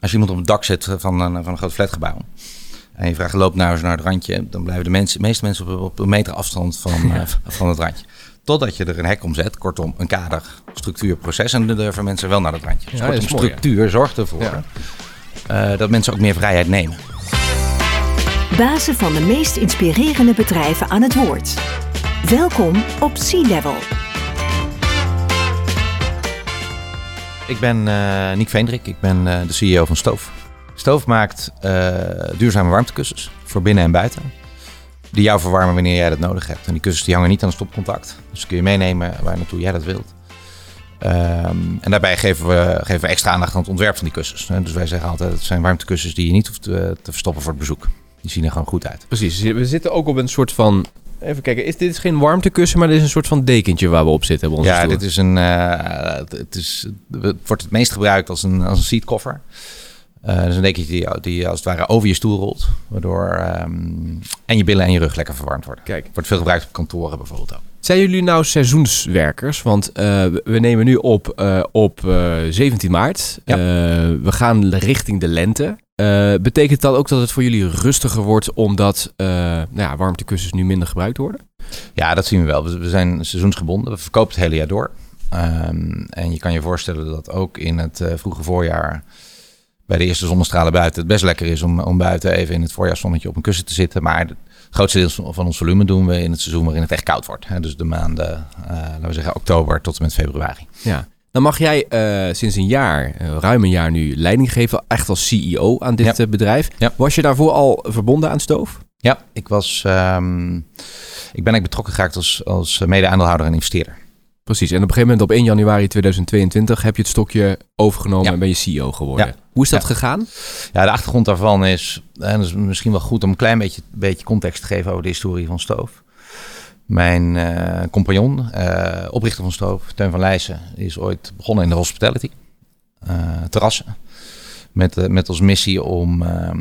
Als je iemand op het dak zet van een, van een groot flatgebouw. En je vraagt, loop nou eens naar het randje. Dan blijven de, mensen, de meeste mensen op, op een meter afstand van, eh, van het randje. Totdat je er een hek om zet. Kortom, een kader, structuur, proces. En dan durven mensen wel naar het randje. Dus Ja, kortom, mooi, structuur zorgt ervoor Ja. eh, dat mensen ook meer vrijheid nemen. Bazen van de meest inspirerende bedrijven aan het woord. Welkom op Sea Level. Ik ben eh Nick Veendrik, ik ben eh, de CEO van Stoof. Stoof maakt eh, duurzame warmtekussens voor binnen en buiten. Die jou verwarmen wanneer jij dat nodig hebt. En die kussens die hangen niet aan een stopcontact. Dus kun je meenemen waar naartoe jij dat wilt. Ehm, en daarbij geven we, geven we extra aandacht aan het ontwerp van die kussens. Dus wij zeggen altijd, het zijn warmtekussens die je niet hoeft te, te verstoppen voor het bezoek. Die zien er gewoon goed uit. Precies. We zitten ook op een soort van... Even kijken, is, dit is geen warmtekussen, maar dit is een soort van dekentje waar we op zitten. Op onze Ja, stoel. dit is een, eh, het, is, het wordt het meest gebruikt als een, als een seatcover. Eh dat is een dekentje die, die als het ware over je stoel rolt. Waardoor ehm, en je billen en je rug lekker verwarmd worden. Kijk. Wordt veel gebruikt op kantoren bijvoorbeeld ook. Zijn jullie nou seizoenswerkers? Want eh, we nemen nu op op eh, 17 maart. Ja. We gaan richting de lente. Eh, betekent dat ook dat het voor jullie rustiger wordt omdat eh nou ja, warmtekussens nu minder gebruikt worden? Ja, dat zien we wel. We, we zijn seizoensgebonden. We verkopen het hele jaar door. Ehm, en je kan je voorstellen dat ook in het eh, vroege voorjaar... bij de eerste zonnestralen buiten... het best lekker is om, om buiten even in het voorjaarszonnetje op een kussen te zitten. Maar het grootste deel van ons volume doen we in het seizoen waarin het echt koud wordt. Hè? Dus de maanden, laten we zeggen, oktober tot en met februari. Ja. Dan mag jij eh, sinds een jaar, eh, ruim een jaar nu, leiding geven, echt als CEO aan dit Ja. eh, bedrijf. Ja. Was je daarvoor al verbonden aan Stoof? Ja, ik was... ehm, ik ben betrokken geraakt als, als mede-aandeelhouder en investeerder. Precies. En op een gegeven moment op 1 januari 2022 heb je het stokje overgenomen Ja. en ben je CEO geworden. Hoe is dat gegaan? Ja, de achtergrond daarvan is, en dat is misschien wel goed om een klein beetje, beetje context te geven over de historie van Stoof. Mijn eh, compagnon, eh, oprichter van Stoof, Teun van Leijsen, is ooit begonnen in de hospitality, eh, terrassen. Met, met als missie om, ehm,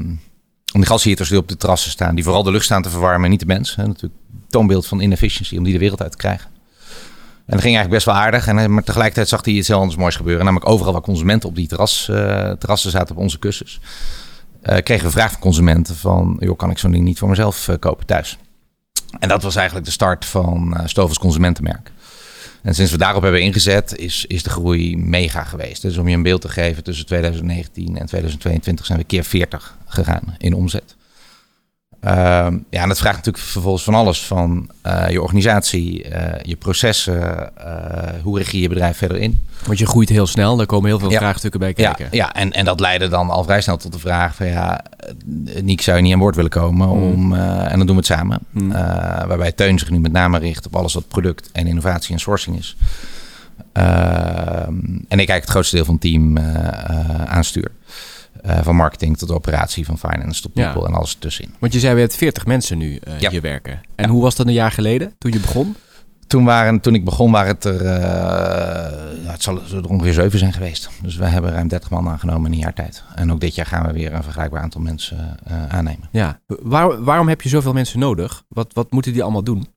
om die gasheaters die op de terrassen staan, die vooral de lucht staan te verwarmen en niet de mens. Hè, natuurlijk toonbeeld van inefficiency, om die de wereld uit te krijgen. En dat ging eigenlijk best wel aardig. En, maar tegelijkertijd zag hij iets heel anders moois gebeuren. Namelijk overal waar consumenten op die terras, terrassen zaten op onze kussens. kregen we vraag van consumenten van... joh, kan ik zo'n ding niet voor mezelf kopen thuis? En dat was eigenlijk de start van uh, Stoof consumentenmerk. En sinds we daarop hebben ingezet, is, is de groei mega geweest. Dus om je een beeld te geven, tussen 2019 en 2022 zijn we keer 40 gegaan in omzet. Ehm, ja, en dat vraagt natuurlijk vervolgens van alles. Van eh, je organisatie, eh, je processen, eh, hoe richt je je bedrijf verder in. Want je groeit heel snel, daar komen heel veel Ja. vraagstukken bij Ja, kijken. ja en, en dat leidde dan al vrij snel tot de vraag van ja, Niek zou je niet aan boord willen komen om, eh, en dan doen we het samen. Hmm. Waarbij Teun zich nu met name richt op alles wat product en innovatie en sourcing is. Ehm, en ik eigenlijk het grootste deel van het team aanstuur. Eh, van marketing tot operatie, van finance tot Ja. people en alles ertussenin. Want je zei, we hebben 40 mensen nu Ja. hier werken. En hoe was dat een jaar geleden, toen je begon? Toen, waren, toen ik begon waren het er, eh, het zal er ongeveer zeven zijn geweest. Dus we hebben ruim 30 man aangenomen in een jaar tijd. En ook dit jaar gaan we weer een vergelijkbaar aantal mensen aannemen. Ja. Waar, waarom heb je zoveel mensen nodig? Wat, wat moeten die allemaal doen?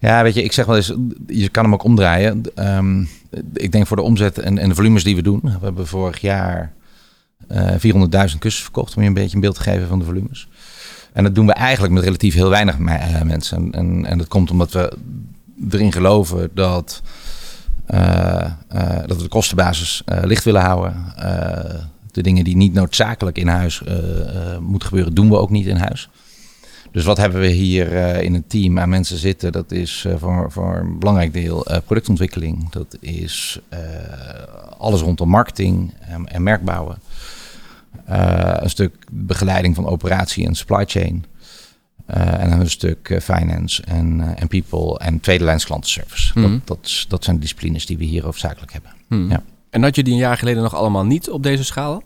Ja, weet je, ik zeg wel eens, je kan hem ook omdraaien. Ehm, ik denk voor de omzet en, en de volumes die we doen. We hebben vorig jaar 400.000 kussens verkocht, om je een beetje een beeld te geven van de volumes. En dat doen we eigenlijk met relatief heel weinig eh, mensen. En, en, dat komt omdat we erin geloven dat, eh, eh, dat we de kostenbasis eh, licht willen houden. Eh, de dingen die niet noodzakelijk in huis eh, eh, moeten gebeuren, doen we ook niet in huis. Dus wat hebben we hier eh, in het team aan mensen zitten? Dat is eh, voor, voor een belangrijk deel eh, productontwikkeling. Dat is eh, alles rondom marketing en, en merkbouwen. Eh, een stuk begeleiding van operatie en supply chain. Eh, en een stuk eh, finance en, en people en tweede lijns klantenservice. Mhm. Dat, dat, dat zijn de disciplines die we hier hoofdzakelijk hebben. Hmm. Ja. En had je die een jaar geleden nog allemaal niet op deze schaal?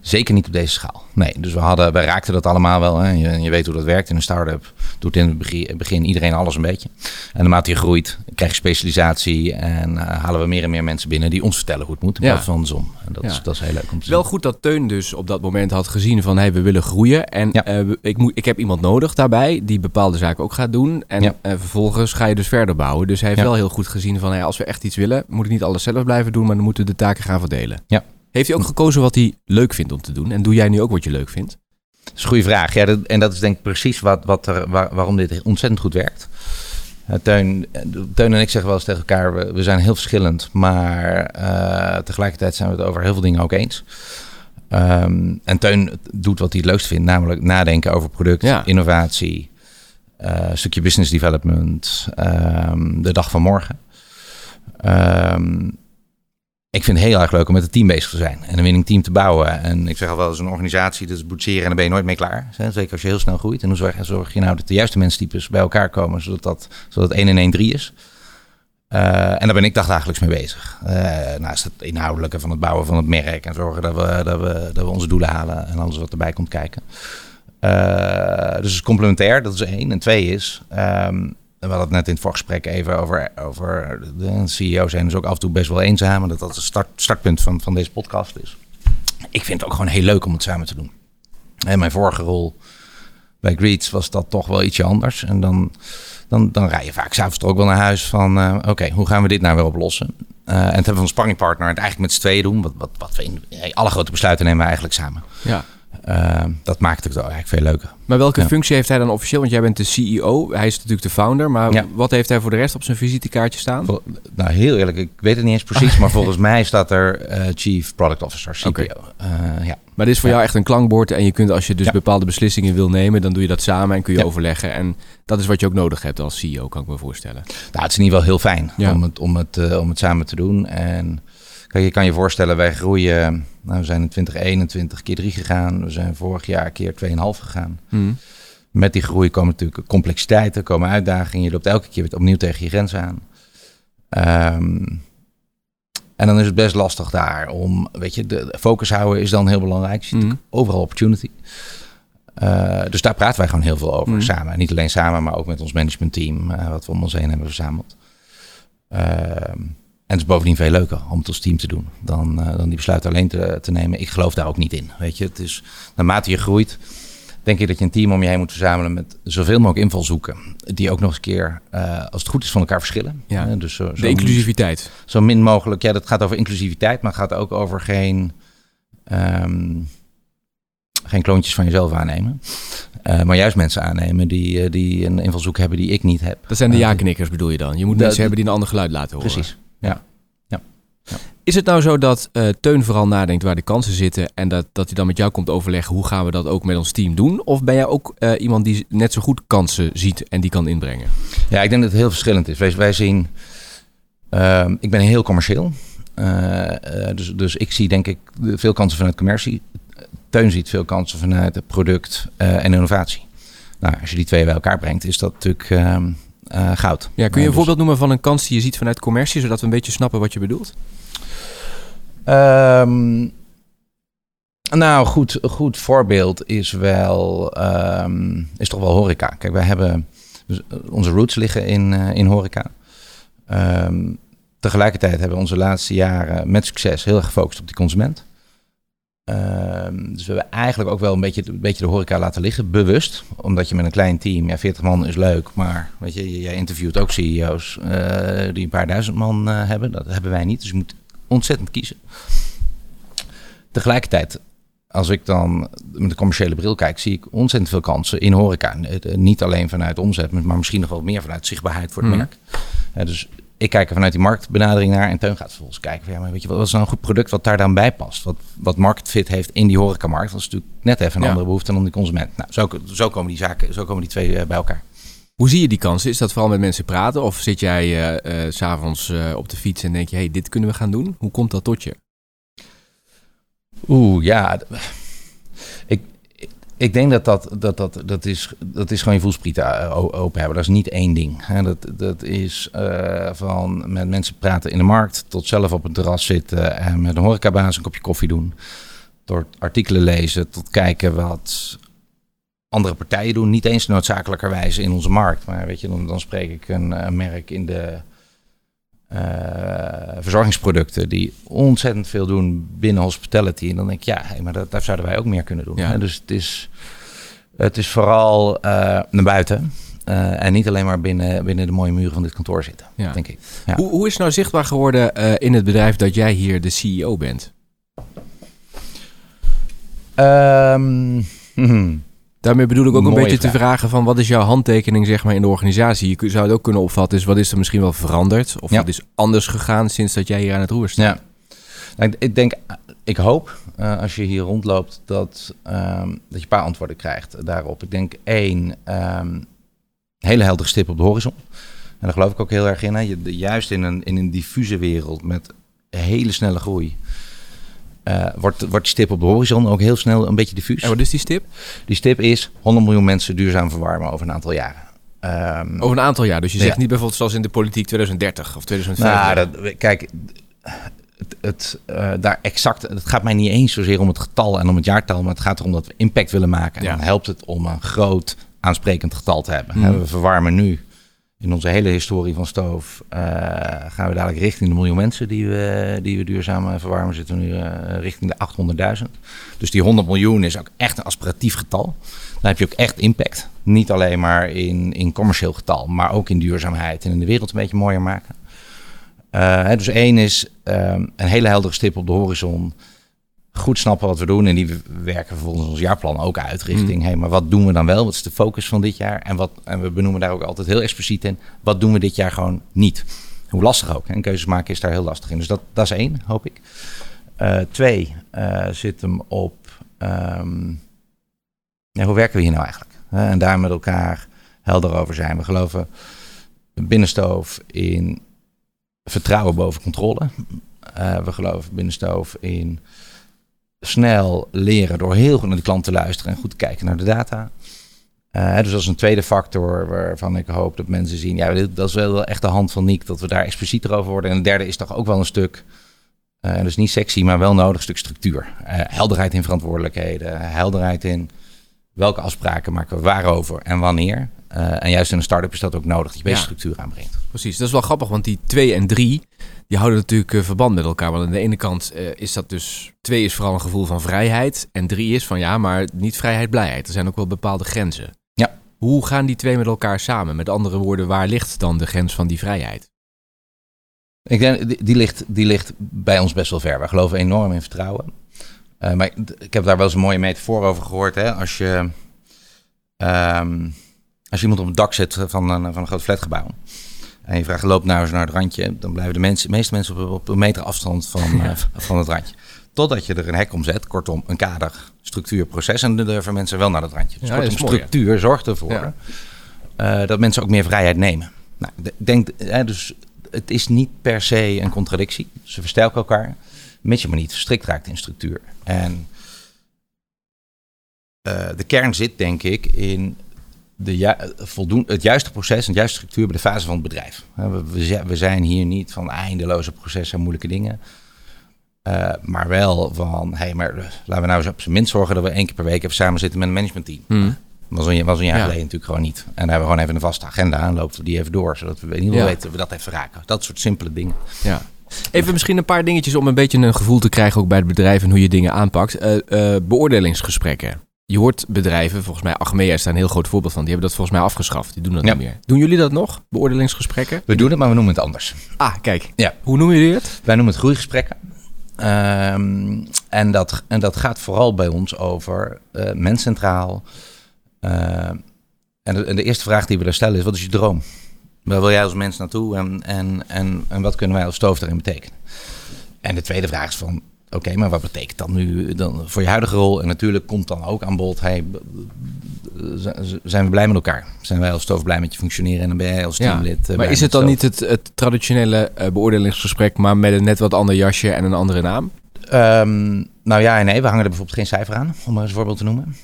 Zeker niet op deze schaal. Nee, dus we, hadden, we raakten dat allemaal wel. Hè. Je, je weet hoe dat werkt in een start-up. Doet in het begin, iedereen alles een beetje. En naarmate je groeit, krijg je specialisatie. En eh, halen we meer en meer mensen binnen die ons vertellen hoe het moet. In Ja. plaats van andersom. En dat, Ja. is, dat is heel leuk om te Wel zien. goed dat Teun dus op dat moment had gezien van... Hey, we willen groeien en Ja. eh, ik, moet, ik heb iemand nodig daarbij... die bepaalde zaken ook gaat doen. En eh, vervolgens ga je dus verder bouwen. Dus hij heeft wel heel goed gezien van... Hey, als we echt iets willen, moet ik niet alles zelf blijven doen... maar dan moeten we de taken gaan verdelen. Ja, Heeft hij ook gekozen wat hij leuk vindt om te doen? En doe jij nu ook wat je leuk vindt? Dat is een goede vraag. Ja, dat, en dat is denk ik precies wat, wat er, waar- waarom dit ontzettend goed werkt. Teun, Teun en ik zeggen wel eens tegen elkaar, we, we zijn heel verschillend, maar eh, tegelijkertijd zijn we het over heel veel dingen ook eens. Ehm, en Teun doet wat hij het leukst vindt, namelijk nadenken over product, Ja. innovatie, een stukje business development, ehm, de dag van morgen. Ehm, ik vind het heel erg leuk om met het team bezig te zijn en een winning team te bouwen. En ik zeg al wel, eens een organisatie, dat is boetseren en dan ben je nooit mee klaar. Zeker als je heel snel groeit. En hoe zorg, je nou dat de juiste menstypes bij elkaar komen, zodat dat, zodat 1 en 1 3 is. Eh, en daar ben ik dagdagelijks mee bezig. Eh, naast het inhoudelijke van het bouwen van het merk en zorgen dat we, dat we, dat we onze doelen halen en alles wat erbij komt kijken. Eh, dus het is complementair, dat is één. En twee is, ehm, we hadden het net in het voorgesprek even over, over de CEO's zijn dus ook af en toe best wel eenzaam. En dat dat het start, startpunt van, van deze podcast is. Ik vind het ook gewoon heel leuk om het samen te doen. En mijn vorige rol bij Greets was dat toch wel ietsje anders. En dan, dan, dan rij je vaak s'avonds ook wel naar huis van... eh, oké, hoe gaan we dit nou weer oplossen? Eh, en het hebben we een sparringpartner het eigenlijk met z'n tweeën doen. Wat, wat, wat we in, alle grote besluiten nemen we eigenlijk samen. Ja. Eh, dat maakt het eigenlijk veel leuker. Maar welke Ja. functie heeft hij dan officieel? Want jij bent de CEO, hij is natuurlijk de founder. Maar Ja. wat heeft hij voor de rest op zijn visitekaartje staan? Vol- Nou, heel eerlijk, ik weet het niet eens precies. maar volgens mij staat er eh, Chief Product Officer, CPO. Eh, ja. Maar dit is voor Ja. jou echt een klankbord. En je kunt als je dus bepaalde beslissingen wil nemen, dan doe je dat samen en kun je overleggen. En dat is wat je ook nodig hebt als CEO, kan ik me voorstellen. Nou, het is in ieder geval heel fijn om, het, om, het, eh, om het samen te doen. En kijk, je kan je voorstellen, wij groeien. Nou, we zijn in 2021 keer 3 gegaan. We zijn vorig jaar keer 2,5 gegaan. Hm. Met die groei komen natuurlijk complexiteiten, komen uitdagingen. Je loopt elke keer weer opnieuw tegen je grens aan. Ehm, en dan is het best lastig daar om, weet je, de focus houden is dan heel belangrijk. Je ziet Mhm. overal opportunity. Eh, dus daar praten wij gewoon heel veel over Mhm. samen. En niet alleen samen, maar ook met ons managementteam, eh, wat we om ons heen hebben verzameld. Ehm, en het is bovendien veel leuker om het als team te doen dan, eh, dan die besluiten alleen te, te nemen. Ik geloof daar ook niet in. Weet je, het is naarmate je groeit, denk ik dat je een team om je heen moet verzamelen met zoveel mogelijk invalshoeken. Die ook nog eens een keer, eh, als het goed is, van elkaar verschillen. Ja. Eh, dus zo, zo, De inclusiviteit. zo min mogelijk. Ja, dat gaat over inclusiviteit, maar gaat ook over geen, ehm, geen kloontjes van jezelf aannemen. Maar juist mensen aannemen die, die een invalshoek hebben die ik niet heb. Dat zijn de ja-knikkers bedoel je dan. Je moet mensen hebben die een ander geluid laten horen. Precies. Is het nou zo dat eh, Teun vooral nadenkt waar de kansen zitten en dat, dat hij dan met jou komt overleggen hoe gaan we dat ook met ons team doen? Of ben jij ook eh, iemand die net zo goed kansen ziet en die kan inbrengen? Ja, ik denk dat het heel verschillend is. Wij, wij zien, ehm, ik ben heel commercieel. Eh, dus, dus ik zie denk ik veel kansen vanuit commercie. Teun ziet veel kansen vanuit het product en innovatie. Nou, als je die twee bij elkaar brengt, is dat natuurlijk ehm, eh, goud. Ja, kun je een dus- voorbeeld noemen van een kans die je ziet vanuit commercie, zodat we een beetje snappen wat je bedoelt? Ehm, nou, goed, goed voorbeeld is wel, ehm, is toch wel horeca. Kijk, wij hebben, dus, eh, onze roots liggen in, eh, in horeca. Ehm, tegelijkertijd hebben we onze laatste jaren met succes heel erg gefocust op die consument. Dus we hebben eigenlijk ook wel een beetje, een beetje de horeca laten liggen, bewust. Omdat je met een klein team, ja, 40 man is leuk, maar weet je, jij interviewt ook CEO's eh, die een paar duizend man hebben. Dat hebben wij niet, dus je moet ontzettend kiezen. Tegelijkertijd, als ik dan met de commerciële bril kijk, zie ik ontzettend veel kansen in horeca. Eh, Niet alleen vanuit omzet, maar misschien nog wel meer vanuit zichtbaarheid voor het Mhm. merk. Eh, dus ik kijk er vanuit die marktbenadering naar en Teun gaat vervolgens kijken. van, Ja, maar weet je, wat wat is nou een goed product wat daar dan bij past? Wat, wat market fit heeft in die horecamarkt? Dat is natuurlijk net even een Ja. andere behoefte dan die consument. Nou, zo, zo komen die zaken, zo komen die twee eh, bij elkaar. Hoe zie je die kansen? Is dat vooral met mensen praten? Of zit jij eh, s s'avonds eh, op de fiets en denk je, hey, dit kunnen we gaan doen? Hoe komt dat tot je? Oeh, ja. Ik, ik- denk dat dat, dat, dat, dat, is, dat is gewoon je voelsprieten open hebben. Dat is niet één ding. Dat, dat is van met mensen praten in de markt... tot zelf op het terras zitten en met een horecabaas een kopje koffie doen. Door artikelen lezen tot kijken wat andere partijen doen. Niet eens noodzakelijkerwijs in onze markt. Maar weet je, dan, dan spreek ik een, een merk in de eh, verzorgingsproducten die ontzettend veel doen binnen hospitality. En dan denk ik, ja, hey, maar dat, daar zouden wij ook meer kunnen doen. Ja. Hè? Dus het is, het is vooral eh, naar buiten. eh, en niet alleen maar binnen, binnen de mooie muren van dit kantoor zitten, Ja. denk ik. Ja. Hoe, hoe is nou zichtbaar geworden eh, in het bedrijf dat jij hier de CEO bent? Ehm, hmm. Daarmee bedoel ik ook een beetje te vragen van wat is jouw handtekening zeg maar in de organisatie? Je zou het ook kunnen opvatten, is wat is er misschien wel veranderd? Of Ja. wat is anders gegaan sinds dat jij hier aan het roer staat? Ja. Nou, ik, denk, ik hoop eh, als je hier rondloopt dat, ehm, dat je een paar antwoorden krijgt daarop. Ik denk één, ehm hele heldere stip op de horizon. En daar geloof ik ook heel erg in. Hè. Je, de- juist in een, in een diffuse wereld met hele snelle groei. Eh, wordt, wordt die stip op de horizon ook heel snel een beetje diffuus. En wat is die stip? Die stip is 100 miljoen mensen duurzaam verwarmen over een aantal jaren. Ehm, Over een aantal jaar. Dus je Ja. zegt niet bijvoorbeeld zoals in de politiek 2030 of 2050. Nou, dat, kijk, het, het, eh, daar exact, het gaat mij niet eens zozeer om het getal en om het jaartal, maar het gaat erom dat we impact willen maken. En Ja. dan helpt het om een groot aansprekend getal te hebben. Mhm. We verwarmen nu in onze hele historie van stoof, eh, gaan we dadelijk richting de miljoen mensen die we, die we duurzaam eh, verwarmen. Zitten we nu eh, richting de 800.000. Dus die 100 miljoen is ook echt een aspiratief getal. Dan heb je ook echt impact. Niet alleen maar in, in commercieel getal, maar ook in duurzaamheid en in de wereld een beetje mooier maken. Hè, dus één is ehm, een hele heldere stip op de horizon. Goed snappen wat we doen. En die we- werken vervolgens ons jaarplan ook uit richting... Hey, maar wat doen we dan wel? Wat is de focus van dit jaar? En, wat, en we benoemen daar ook altijd heel expliciet in... wat doen we dit jaar gewoon niet? Hoe lastig ook. En keuzes maken is daar heel lastig in. Dus dat, dat is één, hoop ik. Eh, twee eh, zit hem op... ja, hoe werken we hier nou eigenlijk? En daar met elkaar helder over zijn. We geloven binnenstoof in vertrouwen boven controle. Eh, we geloven binnen Stoof in snel leren door heel goed naar de klant te luisteren en goed te kijken naar de data. Eh, dus dat is een tweede factor waarvan ik hoop dat mensen zien. Ja, dat is wel echt de hand van Niek, dat we daar explicieter over worden. En een derde is toch ook wel een stuk, eh dus niet sexy, maar wel nodig, een stuk structuur. Eh, helderheid in verantwoordelijkheden, helderheid in welke afspraken maken we waarover en wanneer. En juist in een start-up is dat ook nodig, dat je Ja. structuur aanbrengt. Precies, dat is wel grappig, want die 2 en 3, die houden natuurlijk eh, verband met elkaar. Want aan de ene kant eh, is dat dus, 2 is vooral een gevoel van vrijheid. En 3 is van ja, maar niet vrijheid, blijheid. Er zijn ook wel bepaalde grenzen. Ja. Hoe gaan die twee met elkaar samen? Met andere woorden, waar ligt dan de grens van die vrijheid? Ik denk, die, ligt, die ligt bij ons best wel ver. We geloven enorm in vertrouwen. Eh, maar ik- heb daar wel eens een mooie metafoor over gehoord. Hè? Als, je, ehm, als je iemand op het dak zet van een, van een groot flatgebouw. En je vraagt, loop nou eens naar het randje. Dan blijven de, mensen, de meeste mensen op, op een meter afstand van, eh, van het randje. Totdat je er een hek om zet. Kortom, een kader, structuur, proces. En dan durven mensen wel naar dat randje. Dus Ja, kortom, mooi, structuur zorgt ervoor eh, dat mensen ook meer vrijheid nemen. Nou, denk, hè, dus het is niet per se een contradictie. Ze versterken elkaar, mits je maar niet verstrikt raakt in structuur. En eh, de kern zit, denk ik, in de ju- voldoen, het juiste proces en de juiste structuur bij de fase van het bedrijf. We, we zi- we zijn hier niet van eindeloze processen en moeilijke dingen. Eh, maar wel van, hé, hey, maar eh, laten we nou eens op zijn minst zorgen dat we één keer per week even samen zitten met een managementteam. Hmm. Was een, was een jaar Ja. geleden natuurlijk gewoon niet. En dan hebben we gewoon even een vaste agenda en lopen we die even door. Zodat we in ieder geval Ja. weten dat we dat even raken. Dat soort simpele dingen. Ja. Even misschien een paar dingetjes om een beetje een gevoel te krijgen ook bij het bedrijf en hoe je dingen aanpakt. Eh, eh, beoordelingsgesprekken. Je hoort bedrijven, volgens mij Achmea is daar een heel groot voorbeeld van. Die hebben dat volgens mij afgeschaft. Die doen dat Ja. niet meer. Doen jullie dat nog? Beoordelingsgesprekken? We doen het, maar we noemen het anders. Ah, kijk. Ja. Hoe noemen jullie het? Wij noemen het groeigesprekken. Ehm, en, dat, en dat gaat vooral bij ons over eh mens centraal. Ehm, en, de, en de eerste vraag die we daar stellen is, wat is je droom? Waar wil jij als mens naartoe en, en, en, en wat kunnen wij als stoof daarin betekenen? En de tweede vraag is van, oké, maar wat betekent dat nu dan voor je huidige rol? En natuurlijk komt dan ook aan bod, hey, zijn we blij met elkaar? Zijn wij als stoof blij met je functioneren en dan ben jij als teamlid eh, Maar is het dan niet het, het traditionele eh, beoordelingsgesprek, maar met een net wat ander jasje en een andere naam? Ehm, nou ja en nee, we hangen er bijvoorbeeld geen cijfer aan, om maar eens een voorbeeld te noemen.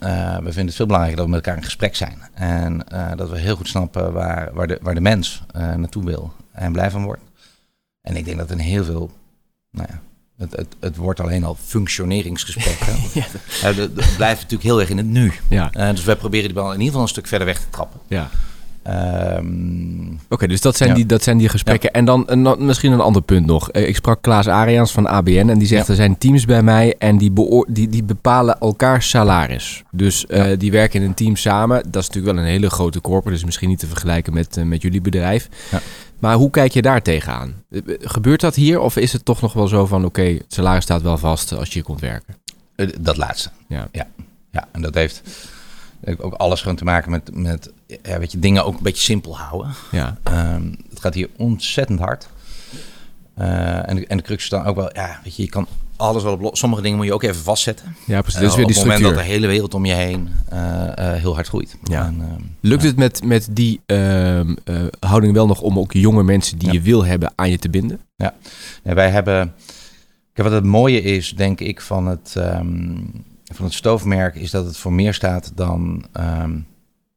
Eh, we vinden het veel belangrijker dat we met elkaar in gesprek zijn. En dat we heel goed snappen waar, waar, de, waar de mens naartoe wil en blij van wordt. En ik denk dat in heel veel, nou ja, het, het, het wordt alleen al functioneringsgesprekken. Ja. Het blijft natuurlijk heel erg in het nu. Ja, Eh, dus wij proberen die bal in ieder geval een stuk verder weg te trappen. ja. Ehm, Oké, dus dat zijn, Ja. die, dat zijn die gesprekken. En dan een, misschien een ander punt nog. Eh, Ik sprak Klaas Arians van ABN en die zegt... Ja. er zijn teams bij mij en die, die, die bepalen elkaar salaris. Dus eh, die werken in een team samen. Dat is natuurlijk wel een hele grote corporate. Dus misschien niet te vergelijken met, met jullie bedrijf. Maar hoe kijk je daar tegenaan? Gebeurt dat hier of is het toch nog wel zo van... oké, het salaris staat wel vast als je hier komt werken? Dat laatste. Ja. Ja, ja. en dat heeft ook alles gewoon te maken met, met ja, weet je, dingen ook een beetje simpel houden. Ja. Ehm, het gaat hier ontzettend hard. Uh, en, de, en de crux is dan ook wel, ja, weet je, je kan alles wel op Sommige dingen moet je ook even vastzetten. Ja, precies. Uh, is weer die op het moment dat de hele wereld om je heen uh, heel hard groeit. Ja. En, ehm, Lukt het met, met die ehm, houding wel nog om ook jonge mensen die ja. je wil hebben aan je te binden? Ja, ja wij hebben... Kijk, wat het mooie is, denk ik, van het, um, van het stoofmerk... is dat het voor meer staat dan,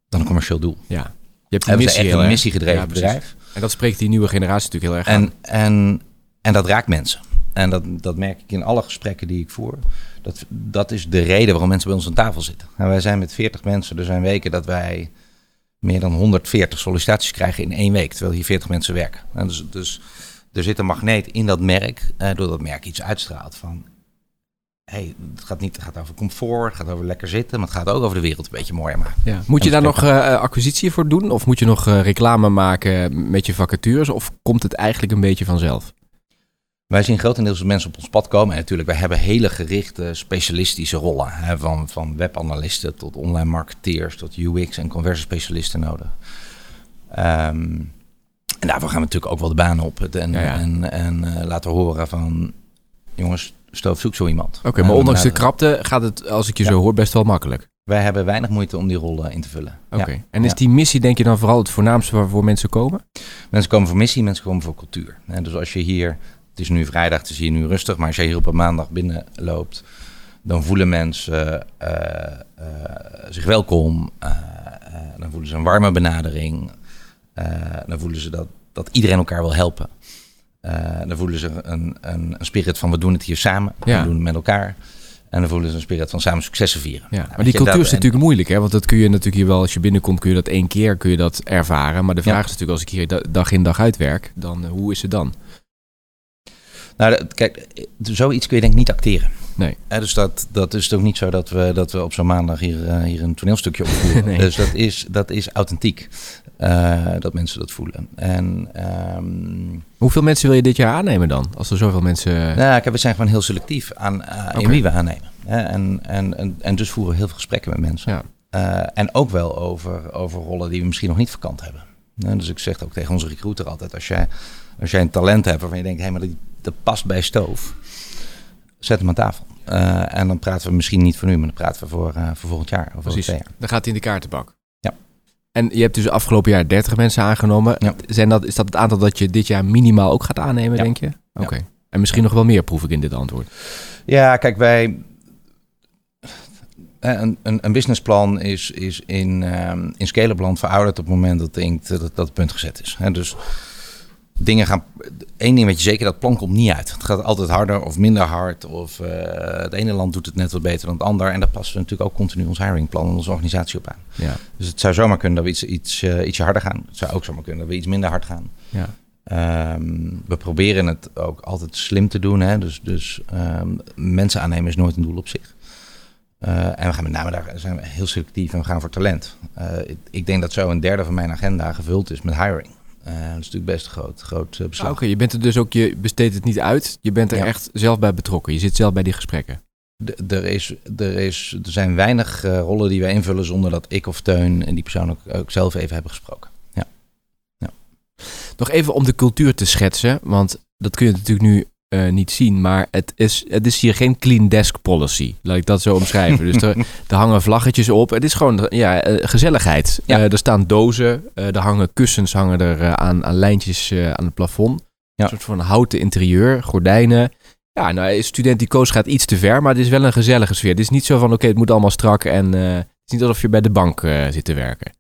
dan een commercieel doel. Ja. Je hebt een missie, echt een missiegedreven ja, bedrijf. En dat spreekt die nieuwe generatie natuurlijk heel erg en, aan. En, en dat raakt mensen. En dat, dat merk ik in alle gesprekken die ik voer. Dat, dat is de reden waarom mensen bij ons aan tafel zitten. En wij zijn met 40 mensen. Er zijn weken dat wij meer dan 140 sollicitaties krijgen in één week. Terwijl hier 40 mensen werken. En dus, dus er zit een magneet in dat merk. Eh, doordat dat merk iets uitstraalt van... Hey, het gaat niet het gaat over comfort, het gaat over lekker zitten, maar het gaat ook over de wereld een beetje mooier maken. Ja. Moet je daar nog uh, acquisitie voor doen? Of moet je nog uh, reclame maken met je vacatures? Of komt het eigenlijk een beetje vanzelf? Wij zien grotendeels mensen op ons pad komen. En natuurlijk, wij hebben hele gerichte specialistische rollen. Hè, van, van webanalisten tot online marketeers tot UX en conversiespecialisten nodig. Um, en daarvoor gaan we natuurlijk ook wel de baan op. En, ja, ja. en, en uh, laten horen van, jongens, stoof zoek zo iemand. Oké, okay, maar ondanks de krapte gaat het, als ik je ja. zo hoor, best wel makkelijk. Wij hebben weinig moeite om die rollen in te vullen. Oké. Okay. En is die missie denk je dan vooral het voornaamste waarvoor mensen komen? Mensen komen voor missie, mensen komen voor cultuur. En dus als je hier het is nu vrijdag, het is hier nu rustig. Maar als je hier op een maandag binnenloopt, dan voelen mensen uh, uh, zich welkom. Uh, dan voelen ze een warme benadering. dan voelen ze dat, dat iedereen elkaar wil helpen. dan voelen ze een, een, een, spirit van we doen het hier samen. Ja. We doen het met elkaar. En dan voelen ze een spirit van samen successen vieren. Ja, maar die cultuur is natuurlijk moeilijk, hè? Want dat kun je natuurlijk hier wel, als je binnenkomt, kun je dat één keer kun je dat ervaren. Maar de vraag ja. is natuurlijk, als ik hier dag in dag uit werk, dan hoe is het dan? Nou, kijk, zoiets kun je denk ik niet acteren. Nee. Eh, dus dat, dat is ook niet zo dat we, dat we op zo'n maandag hier, uh, hier een toneelstukje opvoeren. nee. Dus dat is, dat is authentiek. Uh, dat mensen dat voelen. En, um, Hoeveel mensen wil je dit jaar aannemen dan? Als er zoveel mensen. Nou, kijk, we zijn gewoon heel selectief aan uh, okay. in wie we aannemen. En, en, en, en dus voeren we heel veel gesprekken met mensen. Ja. En ook wel over, over rollen die we misschien nog niet vakant hebben. dus ik zeg ook tegen onze recruiter altijd: als jij, als jij een talent hebt waarvan je denkt, hé, hey, maar dat past bij stoof. Zet hem aan tafel. Uh, en dan praten we misschien niet voor nu, maar dan praten we voor, uh, voor volgend jaar. Of Precies. jaar. Dan gaat hij in de kaartenbak. Ja. En je hebt dus afgelopen jaar 30 mensen aangenomen. Ja. Zijn dat, is dat het aantal dat je dit jaar minimaal ook gaat aannemen, ja. denk je? Oké. Okay. Ja. En misschien nog wel meer, proef ik in dit antwoord. Ja, kijk, wij. Een, een, een businessplan is, is in, um, in verouderd op het moment dat, denkt, dat, dat punt gezet is. He, dus dingen gaan. Eén ding weet je zeker, dat plan komt niet uit. Het gaat altijd harder of minder hard. Of uh, het ene land doet het net wat beter dan het ander. En daar passen we natuurlijk ook continu ons hiringplan en onze organisatie op aan. Ja. Dus het zou zomaar kunnen dat we iets, iets, uh, ietsje harder gaan. Het zou ook zomaar kunnen dat we iets minder hard gaan. Ja. Um, we proberen het ook altijd slim te doen. Hè? Dus, dus um, mensen aannemen is nooit een doel op zich. Uh, en we gaan met name daar zijn we heel selectief en we gaan voor talent. ik, ik denk dat zo een derde van mijn agenda gevuld is met hiring. Uh, dat is natuurlijk best groot, groot uh, beslag. Ah, Oké, okay, je bent er dus ook, je besteedt het niet uit. Je bent er ja. echt zelf bij betrokken. Je zit zelf bij die gesprekken. De, er, is, er, is, er zijn weinig uh, rollen die wij invullen zonder dat ik of Teun en die persoon ook, ook zelf even hebben gesproken. Ja. ja. Nog even om de cultuur te schetsen, want dat kun je natuurlijk nu uh, niet zien, maar het is, het is hier geen clean desk policy. Laat ik dat zo omschrijven. dus er, er, hangen vlaggetjes op. Het is gewoon ja, uh, gezelligheid. Ja. Uh, er staan dozen, er hangen kussens hangen er aan, aan lijntjes aan het plafond. Ja. Een soort van houten interieur, gordijnen. Ja, nou, student die koos gaat iets te ver, maar het is wel een gezellige sfeer. Het is niet zo van, oké, okay, het moet allemaal strak en het is niet alsof je bij de bank zit te werken.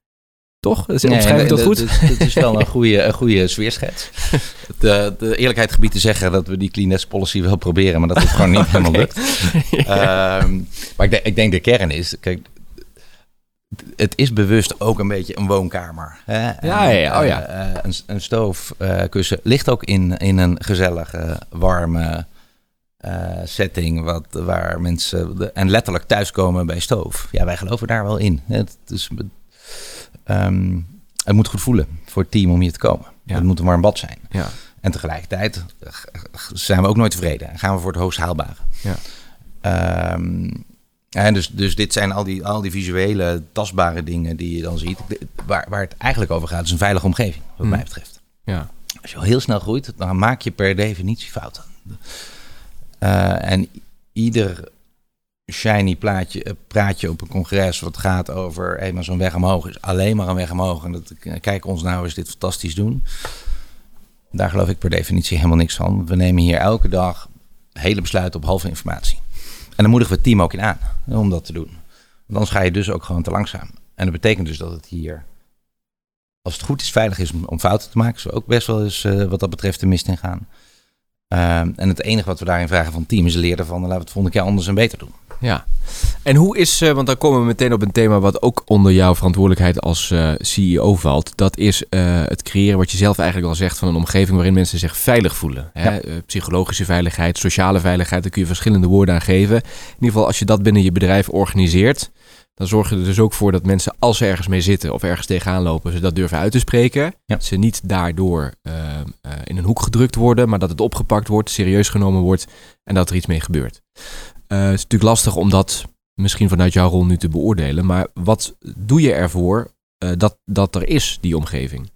Toch? Nee, Omschrijf ik dat goed? Het is wel een goede, een goede sfeerschets. De, de eerlijkheid gebied te zeggen dat we die clean policy wel proberen, maar dat het gewoon niet helemaal lukt. um, maar ik denk, ik denk de kern is, kijk, het is bewust ook een beetje een woonkamer. Hè? Ja, ja, ja. Oh, ja. Uh, een, een stoofkussen uh, ligt ook in, in een gezellige, warme uh, setting wat, waar mensen de, en letterlijk thuiskomen bij stoof. Ja, wij geloven daar wel in. Het is, um, het moet goed voelen voor het team om hier te komen. Het moet een warm bad zijn. Ja. En tegelijkertijd zijn we ook nooit tevreden. En gaan we voor het hoogst haalbare. Ja. Ehm, en dus, dus dit zijn al die, al die visuele, tastbare dingen die je dan ziet. Waar, waar het eigenlijk over gaat, is een veilige omgeving, wat Mm. mij betreft. Ja. Als je al heel snel groeit, dan maak je per definitie fouten. Eh, en ieder shiny plaatje, eh, praatje op een congres wat gaat over hey, maar zo'n weg omhoog is alleen maar een weg omhoog. En dat, eh, kijk ons nou eens dit fantastisch doen. Daar geloof ik per definitie helemaal niks van. We nemen hier elke dag hele besluiten op halve informatie. En dan moedigen we het team ook in aan om dat te doen. Want anders ga je dus ook gewoon te langzaam. En dat betekent dus dat het hier, als het goed is, veilig is om, om fouten te maken. Zo ook best wel eens eh, wat dat betreft de mist in gaan. Ehm, en het enige wat we daarin vragen van het team is leren van, laten we het volgende keer anders en beter doen. Ja. En hoe is, eh, want dan komen we meteen op een thema wat ook onder jouw verantwoordelijkheid als eh, CEO valt. Dat is eh, het creëren, wat je zelf eigenlijk al zegt, van een omgeving waarin mensen zich veilig voelen. Hè? Ja. Psychologische veiligheid, sociale veiligheid, daar kun je verschillende woorden aan geven. In ieder geval, als je dat binnen je bedrijf organiseert, dan zorg je er dus ook voor dat mensen, als ze ergens mee zitten of ergens tegenaan lopen, ze dat durven uit te spreken. Ja. Ze niet daardoor in een hoek gedrukt worden, maar dat het opgepakt wordt, serieus genomen wordt en dat er iets mee gebeurt. Eh, het is natuurlijk lastig om dat misschien vanuit jouw rol nu te beoordelen. Maar wat doe je ervoor eh, dat, dat er is, die omgeving?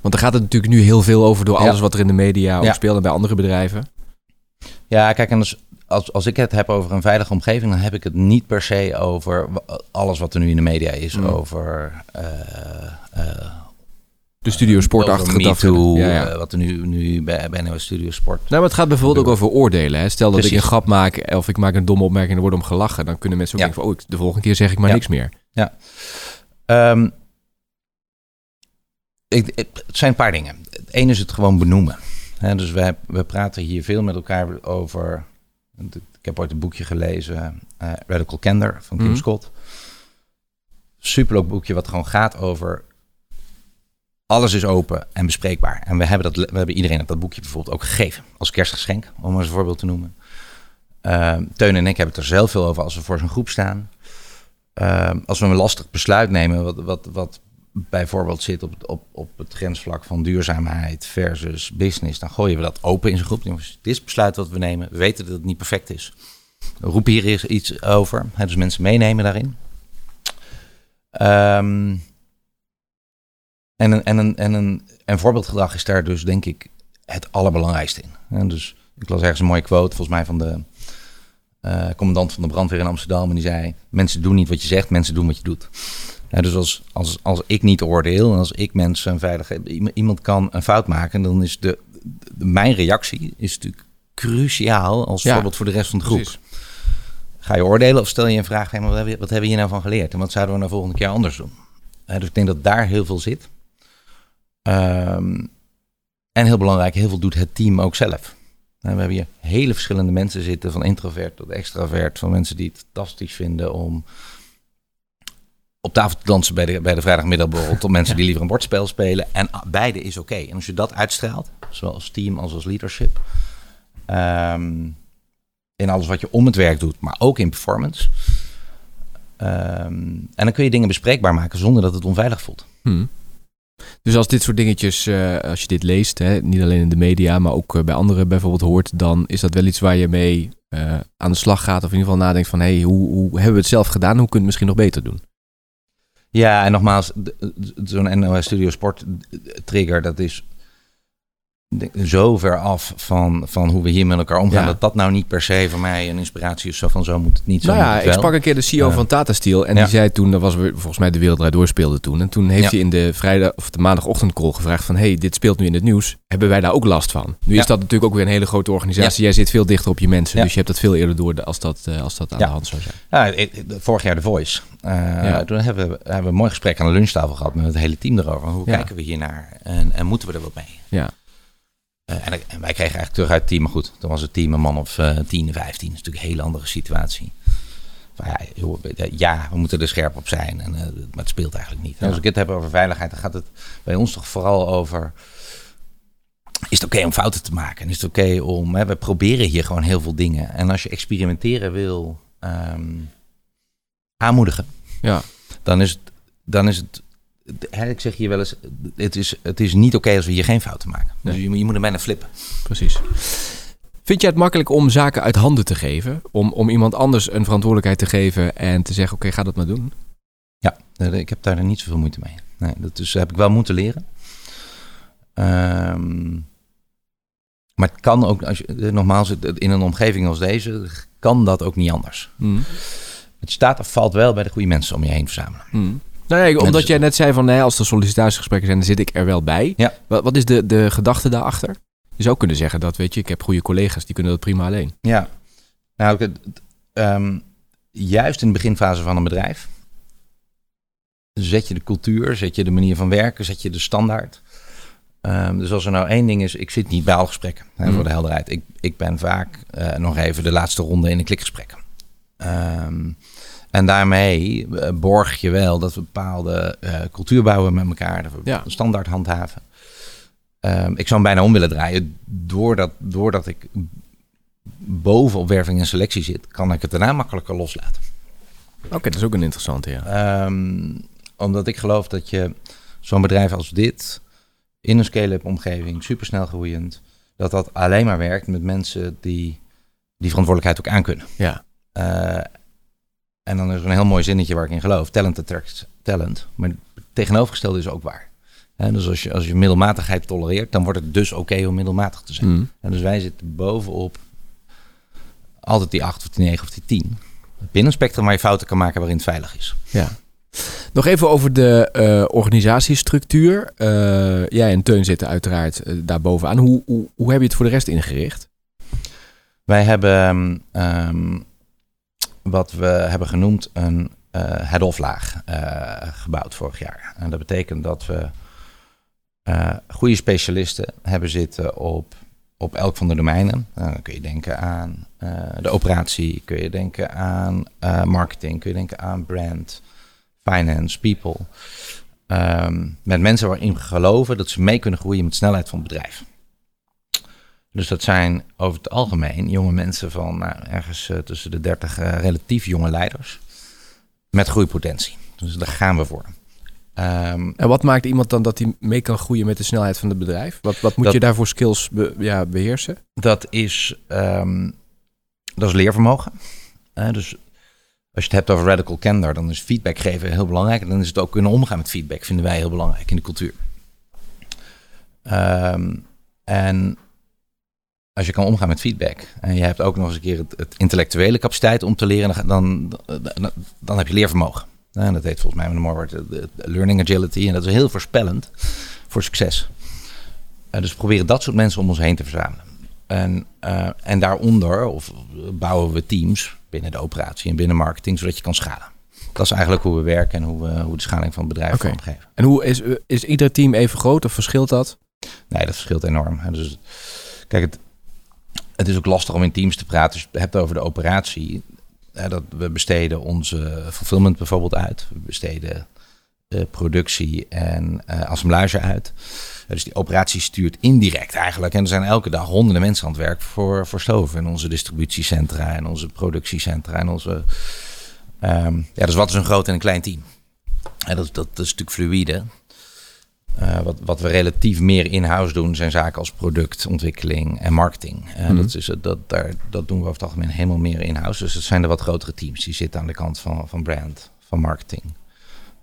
Want daar gaat het natuurlijk nu heel veel over door Ja. alles wat er in de media ook Ja. speelt en bij andere bedrijven. Ja, kijk, en als, als, als ik het heb over een veilige omgeving, dan heb ik het niet per se over alles wat er nu in de media is. Mm. Over eh, De studio sportachtige over tafereel. MeToo, Ja, ja. eh, wat er nu, nu bij, bij NOS Studio Sport. Nou, maar het gaat bijvoorbeeld ook over oordelen. Hè? Stel dat ik Precies. een grap maak of ik maak een domme opmerking en er wordt om gelachen. Dan kunnen mensen ook Ja. denken van, oh, ik- de volgende keer zeg ik maar Ja. niks meer. Ehm, ik, ik- het zijn een paar dingen. Het ene is het gewoon benoemen. Hè, dus we, we praten hier veel met elkaar over. Ik heb ooit een boekje gelezen, eh, Radical Candor van Kim Mhm. Scott. Superleuk boekje wat gewoon gaat over alles is open en bespreekbaar. En we hebben, dat, we hebben iedereen dat boekje bijvoorbeeld ook gegeven als kerstgeschenk, om maar eens een voorbeeld te noemen. Ehm, Teun en ik hebben het er zelf veel over als we voor zo'n groep staan. Ehm, als we een lastig besluit nemen, wat, wat, wat bijvoorbeeld zit op, op, op het grensvlak van duurzaamheid versus business, dan gooien we dat open in zo'n groep. Dit is het besluit wat we nemen. We weten dat het niet perfect is. We roepen hier iets over. Hè, dus mensen meenemen daarin. Ehm, en, een, en, een, en een, een voorbeeldgedrag is daar dus denk ik het allerbelangrijkste in. En dus ik las ergens een mooie quote, volgens mij van de eh, commandant van de brandweer in Amsterdam. En die zei, mensen doen niet wat je zegt, mensen doen wat je doet. Ja, dus als, als, als ik niet oordeel en als ik mensen een veilige... Iemand kan een fout maken, dan is de, de- mijn reactie is natuurlijk cruciaal als Ja, voorbeeld voor de rest van de groep. Precies. Ga je oordelen of stel je een vraag, hey, maar wat, hebben, we- wat hebben we hier nou van geleerd? En wat zouden we nou volgende keer anders doen? Dus ik denk dat daar heel veel zit. Ehm, en heel belangrijk, heel veel doet het team ook zelf. We hebben hier hele verschillende mensen zitten, van introvert tot extravert. Van mensen die het fantastisch vinden om op tafel te dansen bij de, bij de vrijdagmiddagborrel. Tot mensen Ja. die liever een bordspel spelen. En ah, beide is oké. En als je dat uitstraalt, zowel als team als als leadership. ehm, in alles wat je om het werk doet, maar ook in performance. Ehm, en dan kun je dingen bespreekbaar maken zonder dat het onveilig voelt. Hmm. Dus als dit soort dingetjes, eh, als je dit leest, hè, niet alleen in de media, maar ook eh, bij anderen bijvoorbeeld hoort, dan is dat wel iets waar je mee eh, aan de slag gaat. Of in ieder geval nadenkt van, hey, hoe, hoe hebben we het zelf gedaan? Hoe kunnen we het misschien nog beter doen? Ja, en nogmaals, zo'n NOS Studio Sport trigger, dat is zo ver af van, van hoe we hier met elkaar omgaan. Ja. Dat dat nou niet per se voor mij een inspiratie is. Zo van zo moet het niet, zo Nou ja, ik sprak een keer de CEO van Tata Steel en ja. die zei toen, dat was volgens mij de Wereld Door speelde toen. En toen heeft Ja. hij in de vrijdag of de maandagochtend call gevraagd van, hey, dit speelt nu in het nieuws. Hebben wij daar ook last van? Nu is dat natuurlijk ook weer een hele grote organisatie. Jij zit veel dichter op je mensen, dus je hebt dat veel eerder door als dat, eh, als dat aan de hand zou zijn. Vorig jaar de Voice. Eh. Toen hebben we, hebben we een mooi gesprek aan de lunchtafel gehad met het hele team erover. Hoe kijken we hier naar en, en moeten we er wat mee? Ja. Eh, en, en wij kregen eigenlijk terug uit het team, maar goed, toen was het team een man of eh 10, 15. Dat is natuurlijk een hele andere situatie. Van ja, joh, ja, we moeten er scherp op zijn, en, eh, maar het speelt eigenlijk niet. En. Als ik het heb over veiligheid, dan gaat het bij ons toch vooral over... Is het oké om fouten te maken? En is het oké om... Hè, we proberen hier gewoon heel veel dingen. En als je experimenteren wil ehm, aanmoedigen, Ja. dan is het, dan is het hè, ik zeg je wel eens, het is, het is niet oké als we hier geen fouten maken. Dus Nee. je, moet- je moet er bijna flippen. Precies. Vind jij het makkelijk om zaken uit handen te geven? Om, om iemand anders een verantwoordelijkheid te geven en te zeggen: Oké, ga dat maar doen? Ja, eh, ik heb daar niet zoveel moeite mee. Nee, dat is, heb ik wel moeten leren. Ehm, maar het kan ook, als je, eh, nogmaals, in een omgeving als deze, kan dat ook niet anders. Mm. Het staat of valt wel bij de goede mensen om je heen verzamelen. Mm. Nou ja, omdat Mensen- jij net zei van nee, als er sollicitatiegesprekken zijn, dan zit ik er wel bij. Ja. Wat, wat is de, de gedachte daarachter? Je zou kunnen zeggen dat, weet je, ik heb goede collega's, die kunnen dat prima alleen. Ja, nou, ehm, juist in de beginfase van een bedrijf zet je de cultuur, zet je de manier van werken, zet je de standaard. Ehm, dus als er nou één ding is, ik zit niet bij alle gesprekken, hè, Mm. voor de helderheid. Ik, ik ben vaak eh, nog even de laatste ronde in een klikgesprek. Ehm, en daarmee eh, borg je wel dat we bepaalde eh, cultuur bouwen met elkaar, dat we Ja. standaard handhaven. Ehm, ik zou hem bijna om willen draaien. Doordat, doordat ik boven op werving en selectie zit, kan ik het daarna makkelijker loslaten. Oké, dat is ook een interessante, ja. Ehm, omdat ik geloof dat je zo'n bedrijf als dit, in een scale-up omgeving, supersnel groeiend, dat dat alleen maar werkt met mensen die die verantwoordelijkheid ook aankunnen. Ja, Eh, en dan is er een heel mooi zinnetje waar ik in geloof. Talent attracts talent. Maar het tegenovergestelde is ook waar. Hè, dus als je, als je middelmatigheid tolereert, dan wordt het dus oké om middelmatig te zijn. Mm. En dus wij zitten bovenop altijd die 8 of die 9 of die 10. Binnen een spectrum waar je fouten kan maken waarin het veilig is. ja. Nog even over de eh, organisatiestructuur. Eh, jij en Teun zitten uiteraard eh, daar bovenaan. Hoe, hoe, hoe heb je het voor de rest ingericht? Wij hebben ehm, wat we hebben genoemd een eh head-off laag eh, gebouwd vorig jaar. En dat betekent dat we eh, goede specialisten hebben zitten op, op elk van de domeinen. Nou, dan kun je denken aan eh, de operatie, kun je denken aan eh, marketing, kun je denken aan brand, finance, people. Ehm, met mensen waarin we geloven dat ze mee kunnen groeien met snelheid van het bedrijf. Dus dat zijn over het algemeen jonge mensen van nou, ergens eh, tussen de 30 eh, relatief jonge leiders. Met groeipotentie. Dus daar gaan we voor. Ehm, En wat maakt iemand dan dat hij mee kan groeien met de snelheid van het bedrijf? Wat, wat moet Dat- je daarvoor skills be- ja, beheersen? dat, is, ehm, dat is leervermogen. Eh, dus als je het hebt over radical candor, dan is feedback geven heel belangrijk. En dan is het ook kunnen omgaan met feedback, vinden wij heel belangrijk in de cultuur. Ehm, en als je kan omgaan met feedback en je hebt ook nog eens een keer het, het intellectuele capaciteit om te leren, dan, dan, dan, heb je leervermogen. En dat heet volgens mij met een mooi woord learning agility. En dat is heel voorspellend voor succes. Eh, dus we proberen dat soort mensen om ons heen te verzamelen. En, eh, en daaronder of, bouwen we teams binnen de operatie en binnen marketing, zodat je kan schalen. Dat is eigenlijk hoe we werken en hoe we hoe de schaling van het bedrijf vormgeven. En hoe is, is ieder team even groot of verschilt dat? Nee, dat verschilt enorm. Dus, kijk, het, het is ook lastig om in teams te praten. Als je het hebt over de operatie. Dat we besteden onze fulfillment bijvoorbeeld uit. We besteden eh, productie en eh assemblage uit. Dus die operatie stuurt indirect eigenlijk. En er zijn elke dag honderden mensen aan het werk voor, voor stoven. In onze distributiecentra en onze productiecentra en onze... ehm, ja, dus wat is een groot en een klein team? En dat, dat, dat is natuurlijk fluïde. Eh, wat, wat we relatief meer in-house doen, zijn zaken als productontwikkeling en marketing. Eh, Mhm. dat, is, het- dat, daar, dat doen we over het algemeen helemaal meer in-house. Dus het zijn de wat grotere teams. Die zitten aan de kant van, van brand, van marketing,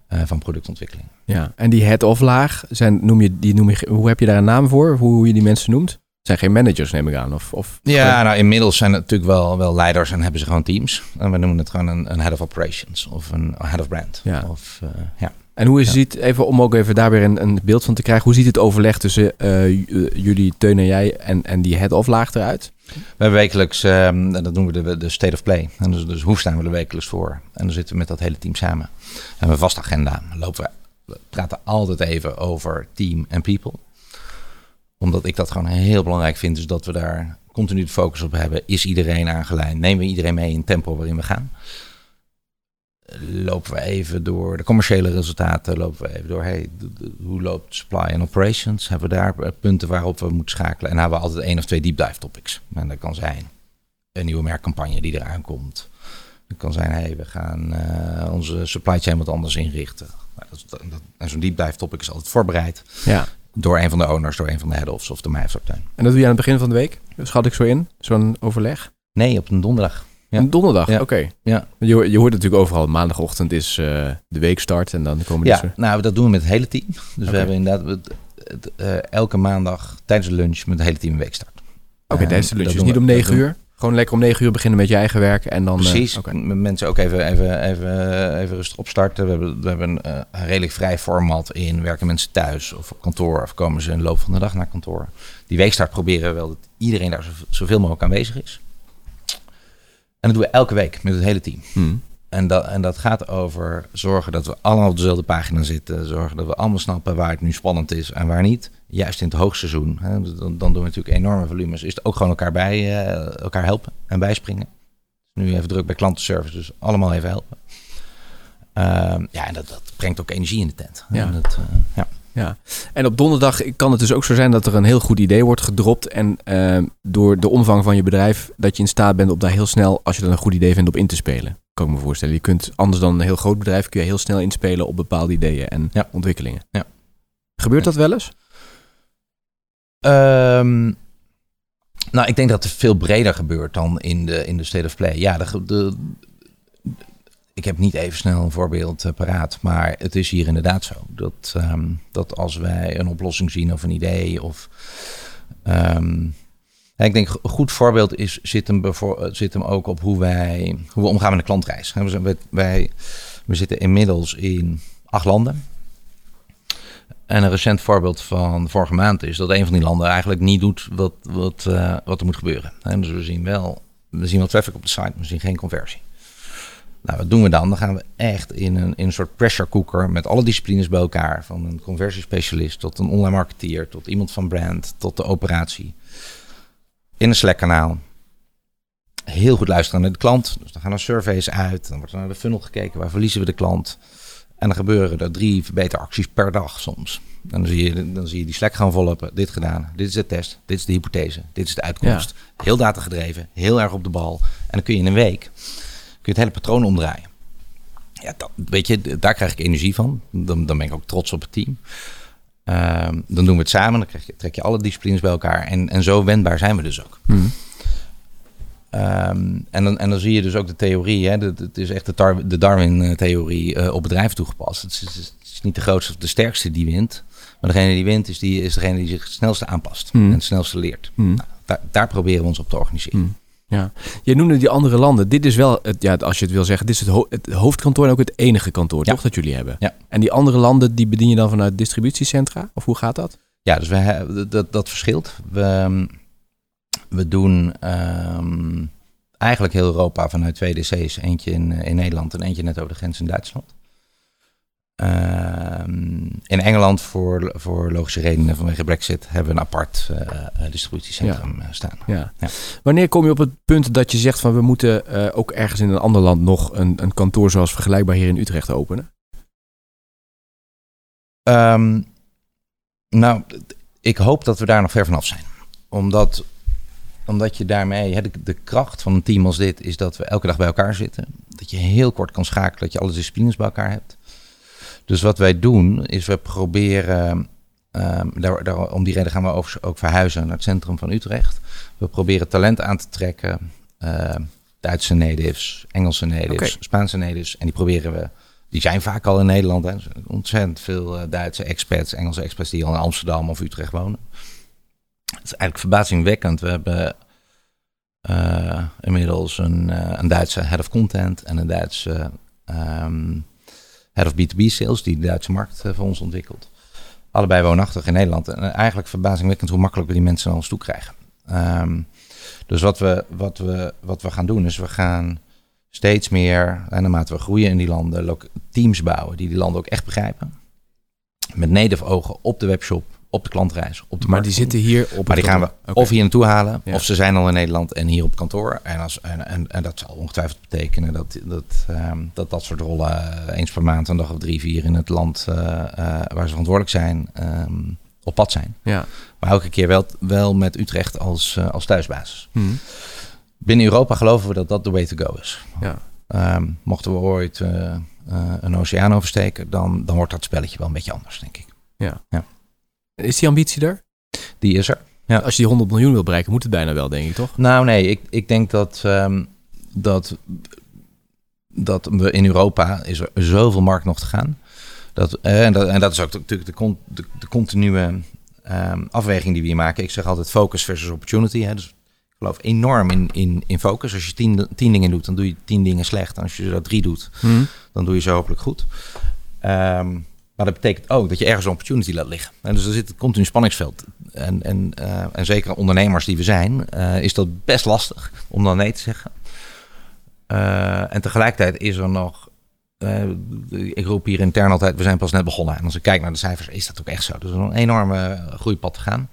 eh, van productontwikkeling. Ja. En die head-off laag, zijn, noem je, die noem je, hoe heb je daar een naam voor? Hoe je die mensen noemt? Het zijn geen managers, neem ik aan. Of, of Ja, nou inmiddels zijn het natuurlijk wel, wel leiders en hebben ze gewoon teams. En we noemen het gewoon een, een head of operations of een head of brand. Ja. Of, ja. En hoe is ziet, even om ook even daar weer een, een beeld van te krijgen, hoe ziet het overleg tussen eh, eh, jullie, Teun en jij, en, en die head-off laag eruit? We hebben wekelijks, ehm, dat noemen we de, de state of play. En dus, dus hoe staan we er wekelijks voor? En dan zitten we met dat hele team samen. We hebben een vaste agenda. Lopen we, we praten altijd even over team en people. Omdat ik dat gewoon heel belangrijk vind. Dus dat we daar continu de focus op hebben. Is iedereen aangelijnd? Nemen we iedereen mee in het tempo waarin we gaan? Lopen we even door de commerciële resultaten? Lopen we even door, hey, de- de- hoe loopt supply en operations? Hebben we daar eh, punten waarop we moeten schakelen? En hebben we altijd één of twee deep dive topics. En dat kan zijn een nieuwe merkcampagne die eraan komt. Het kan zijn, hey, we gaan eh, onze supply chain wat anders inrichten. Nou, dat, dat, dat- en zo'n deep dive topic is altijd voorbereid Ja. door een van de owners, door een van de head-offs of of tuin. En dat doe je aan het begin van de week? Schat ik zo in? Zo'n overleg? Nee, op een donderdag. Ja. Een donderdag? Ja. Oké. Ja. Je, je hoort natuurlijk overal, maandagochtend is eh, de weekstart en dan komen Ja, dus... nou, dat doen we met het hele team. Dus we hebben inderdaad het, het, eh, elke maandag tijdens de lunch met het hele team een weekstart. Oké, Eh, tijdens de lunch. Dus niet we- om negen doen- uur? Gewoon lekker om negen uur beginnen met je eigen werk en dan... Precies. mensen ook even, even, even, even rustig opstarten. We hebben, we hebben een redelijk vrij format in. Werken mensen thuis of op kantoor of komen ze in de loop van de dag naar kantoor. Die weekstart proberen we wel dat iedereen daar zov- zoveel mogelijk aanwezig is. En dat doen we elke week met het hele team. Hm. En dat, en dat gaat over zorgen dat we allemaal op dezelfde pagina zitten. Zorgen dat we allemaal snappen waar het nu spannend is en waar niet. Juist in het hoogseizoen. Hè, dan, dan doen we natuurlijk enorme volumes. Is het ook gewoon elkaar, bij, eh, elkaar helpen en bijspringen. Nu even druk bij klantenservice, dus allemaal even helpen. Ehm, ja, en dat, dat brengt ook energie in de tent. Ja. Dat, eh, ja. Ja, en op donderdag kan het dus ook zo zijn dat er een heel goed idee wordt gedropt. En eh, door de omvang van je bedrijf, dat je in staat bent om daar heel snel, als je dat een goed idee vindt, op in te spelen. Kan ik me voorstellen. Je kunt anders dan een heel groot bedrijf, kun je heel snel inspelen op bepaalde ideeën en Ja. ontwikkelingen. Ja. Gebeurt dat wel eens? Ehm, nou, ik denk dat het veel breder gebeurt dan in de, in de State of Play. Ja, de, de, ik heb niet even snel een voorbeeld eh, paraat, maar het is hier inderdaad zo. Dat, ehm, dat als wij een oplossing zien of een idee of... ehm, ik denk een goed voorbeeld is, zit, hem eh, zit hem ook op hoe wij hoe we omgaan met de klantreis. We, we zitten inmiddels in acht landen. En een recent voorbeeld van vorige maand is dat een van die landen eigenlijk niet doet wat, wat, eh, wat er moet gebeuren. En dus we zien wel, we zien wel traffic op de site, maar we zien geen conversie. Nou, wat doen we dan? Dan gaan we echt in een, in een soort pressure cooker met alle disciplines bij elkaar. Van een conversiespecialist tot een online marketeer, tot iemand van brand, tot de operatie. In een Slack kanaal. Heel goed luisteren naar de klant. Dus dan gaan er surveys uit. Dan wordt er naar de funnel gekeken. Waar verliezen we de klant? En dan gebeuren er drie verbeteracties per dag soms. En dan zie je, dan zie je die Slack gaan vollopen. Dit gedaan. Dit is de test. Dit is de hypothese. Dit is de uitkomst. Heel datagedreven. Heel erg op de bal. En dan kun je in een week je het hele patroon omdraaien. Ja, dat, weet je, daar krijg ik energie van. Dan, dan ben ik ook trots op het team. Ehm, dan doen we het samen. Dan krijg je, trek je alle disciplines bij elkaar. En, en zo wendbaar zijn we dus ook. Hm. Ehm, en, dan, en dan zie je dus ook de theorie. Hè, Het is echt de, Dar- de Darwin-theorie eh, op bedrijven toegepast. Het is, het niet de grootste of de sterkste die wint. Maar degene die wint is, die, is degene die zich het snelste aanpast. Hmm. En het snelste leert. Hm. Daar, daar proberen we ons op te organiseren. Ja, je noemde die andere landen. Dit is wel, het, ja, als je het wil zeggen, dit is het, ho- het hoofdkantoor en ook het enige kantoor, Ja. toch, dat jullie hebben? Ja. En die andere landen, die bedien je dan vanuit distributiecentra? Of hoe gaat dat? Ja, dus we, dat, dat verschilt. We, we doen ehm, eigenlijk heel Europa vanuit twee DC's. Eentje in, eh, in Nederland en eentje net over de grens in Duitsland. Ehm, in Engeland, voor, voor logische redenen vanwege Brexit, hebben we een apart eh, eh, distributiecentrum eh, staan. Ja. Ja. Wanneer kom je op het punt dat je zegt van we moeten ook ergens in een ander land nog een, een kantoor zoals vergelijkbaar hier in Utrecht openen? Ehm, nou, ik hoop dat we daar nog ver vanaf zijn. Omdat, omdat je daarmee, hè, de, de kracht van een team als dit is dat we elke dag bij elkaar zitten. Dat je heel kort kan schakelen, dat je alle disciplines bij elkaar hebt. Dus wat wij doen, is we proberen, ehm, daar, daar- om die reden gaan we overigens ook verhuizen naar het centrum van Utrecht. We proberen talent aan te trekken, ehm, Duitse natives, Engelse natives. Spaanse natives. En die proberen we die zijn vaak al in Nederland. Hè. Ontzettend veel eh, Duitse expats, Engelse expats die al in Amsterdam of Utrecht wonen. Het is eigenlijk verbazingwekkend. We hebben eh, inmiddels een, eh, een Duitse head of content en een Duitse ehm, head of B2B sales die de Duitse markt eh, voor ons ontwikkelt. Allebei woonachtig in Nederland. En eigenlijk verbazingwekkend hoe makkelijk we die mensen naar ons toe krijgen. Ehm, dus wat we, wat, we, wat we gaan doen is we gaan steeds meer, en naarmate we groeien in die landen, teams bouwen die die landen ook echt begrijpen. Met native ogen op de webshop, op de klantreis, op de Maar die zitten hier op Maar die gaan we of hier naartoe halen, Ja. of ze zijn al in Nederland en hier op kantoor. En, als, en, en, en dat zal ongetwijfeld betekenen dat dat, ehm, dat, dat soort rollen eh, eens per maand, een dag of drie, vier in het land eh, eh, waar ze verantwoordelijk zijn, ehm, op pad zijn. Ja. Maar elke keer wel, wel met Utrecht als, als thuisbasis. Hm. Binnen Europa geloven we dat dat de way to go is. Ja. Ehm, mochten we ooit een oceaan oversteken, dan, dan wordt dat spelletje wel een beetje anders, denk ik. Ja. ja. Is die ambitie er? Die is er. Ja. Als je die 100 miljoen wil bereiken, moet het bijna wel, denk ik, toch? Nou, nee, ik, ik denk dat, um, dat, dat we in Europa is er zoveel markt nog te gaan. Dat, eh, en, dat, en dat is ook natuurlijk de, de, de continue um, afweging die we hier maken. Ik zeg altijd focus versus opportunity. Hè. Dus ik geloof enorm in, in, in focus. Als je tien, tien dingen doet, dan doe je tien dingen slecht. En als je er drie doet, hmm. dan doe je ze hopelijk goed. Um, maar dat betekent ook dat je ergens een opportunity laat liggen. En dus er zit een continu spanningsveld. En, en, uh, en zeker ondernemers die we zijn, uh, is dat best lastig om dan nee te zeggen. Uh, en tegelijkertijd is er nog ik roep hier intern altijd, we zijn pas net begonnen. En als ik kijk naar de cijfers, is dat ook echt zo. Dus er is een enorme groeipad te gaan.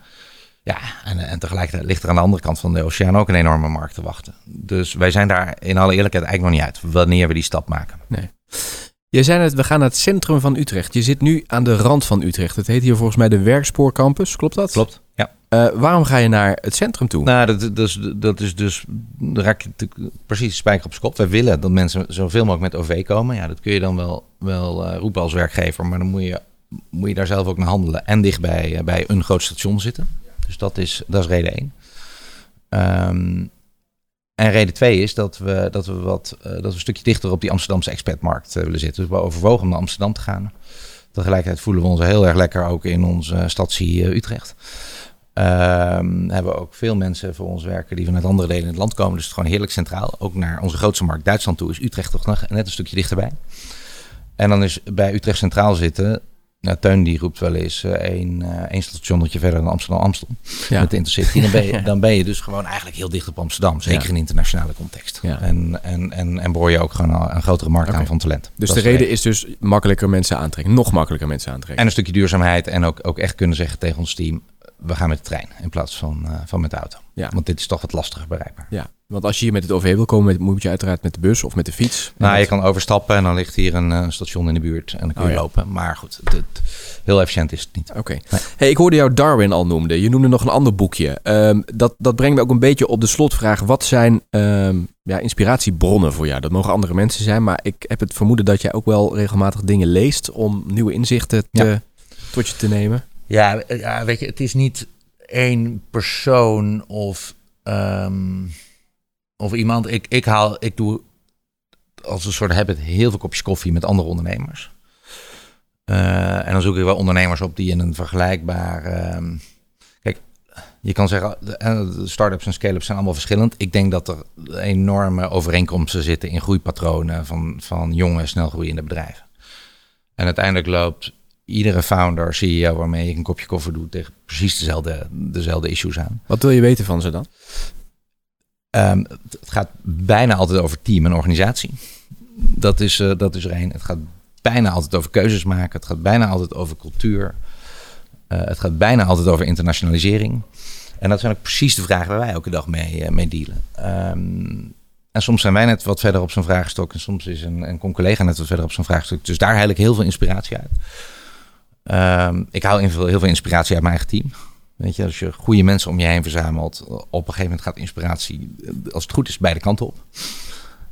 Ja, en, en tegelijkertijd ligt er aan de andere kant van de oceaan ook een enorme markt te wachten. Dus wij zijn daar in alle eerlijkheid eigenlijk nog niet uit wanneer we die stap maken. Nee. Je zei net, we gaan naar het centrum van Utrecht. Je zit nu aan de rand van Utrecht. Het heet hier volgens mij de Werkspoorcampus, klopt dat? Klopt, ja. Uh, waarom ga je naar het centrum toe? Nou, dat, dat, is, dat is dus, daar raak je precies spijker op kop. Wij willen dat mensen zoveel mogelijk met OV komen. Ja, dat kun je dan wel, wel uh, roepen als werkgever, maar dan moet je, moet je daar zelf ook naar handelen en dicht bij, uh, bij een groot station zitten. Dus dat is, dat is reden één. Um, en reden twee is dat we, dat we, wat, uh, dat we een stukje dichter op die Amsterdamse expertmarkt uh, willen zitten. Dus we overwogen om naar Amsterdam te gaan. Tegelijkertijd voelen we ons heel erg lekker ook in onze stadsie uh, Utrecht. Um, hebben we ook veel mensen voor ons werken die vanuit andere delen in het land komen. Dus het is gewoon heerlijk centraal. Ook naar onze grootste markt Duitsland toe is Utrecht toch nog net een stukje dichterbij. En dan is bij Utrecht Centraal zitten nou, Teun die roept wel eens uh, één, uh, één stationnetje verder dan Amsterdam-Amstel. Ja. Met de Intercity. Dan ben, je, dan ben je dus gewoon eigenlijk heel dicht op Amsterdam. Zeker ja. in internationale context. Ja. En, en, en, en boor je ook gewoon een grotere markt okay. aan van talent. Dus dat de reden is dus makkelijker mensen aantrekken. Nog makkelijker mensen aantrekken. En een stukje duurzaamheid. En ook, ook echt kunnen zeggen tegen ons team we gaan met de trein in plaats van, uh, van met de auto. Ja. Want dit is toch wat lastiger bereikbaar. Ja, want als je hier met het OV wil komen, moet je uiteraard met de bus of met de fiets. Nou, je kan overstappen en dan ligt hier een uh, station in de buurt en dan kun je oh, ja. lopen. Maar goed, heel efficiënt is het niet. Oké. Okay. Nee. Hey, ik hoorde jou Darwin al noemde. Je noemde nog een ander boekje. Um, dat, dat brengt me ook een beetje op de slotvraag. Wat zijn um, ja, inspiratiebronnen voor jou? Dat mogen andere mensen zijn, maar ik heb het vermoeden dat jij ook wel regelmatig dingen leest om nieuwe inzichten te, ja. tot je te nemen. Ja, ja, weet je, het is niet één persoon of, um, of iemand. Ik, ik haal, ik doe als een soort habit heel veel kopjes koffie met andere ondernemers. Uh, en dan zoek ik wel ondernemers op die in een vergelijkbaar. Um, kijk, je kan zeggen, de start-ups en scale-ups zijn allemaal verschillend. Ik denk dat er enorme overeenkomsten zitten in groeipatronen van, van jonge, snel groeiende bedrijven. En uiteindelijk loopt iedere founder, CEO waarmee ik een kopje koffie doe, tegen precies dezelfde, dezelfde issues aan. Wat wil je weten van ze dan? Um, het gaat bijna altijd over team en organisatie. Dat is, uh, dat is er één. Het gaat bijna altijd over keuzes maken. Het gaat bijna altijd over cultuur. Uh, het gaat bijna altijd over internationalisering. En dat zijn ook precies de vragen waar wij elke dag mee, uh, mee dealen. Um, en soms zijn wij net wat verder op zo'n vraagstuk. En soms is een, een collega net wat verder op zo'n vraagstuk. Dus daar haal ik heel veel inspiratie uit. Um, ik haal heel veel, heel veel inspiratie uit mijn eigen team. Weet je, als je goede mensen om je heen verzamelt, op een gegeven moment gaat inspiratie, als het goed is, beide kanten op.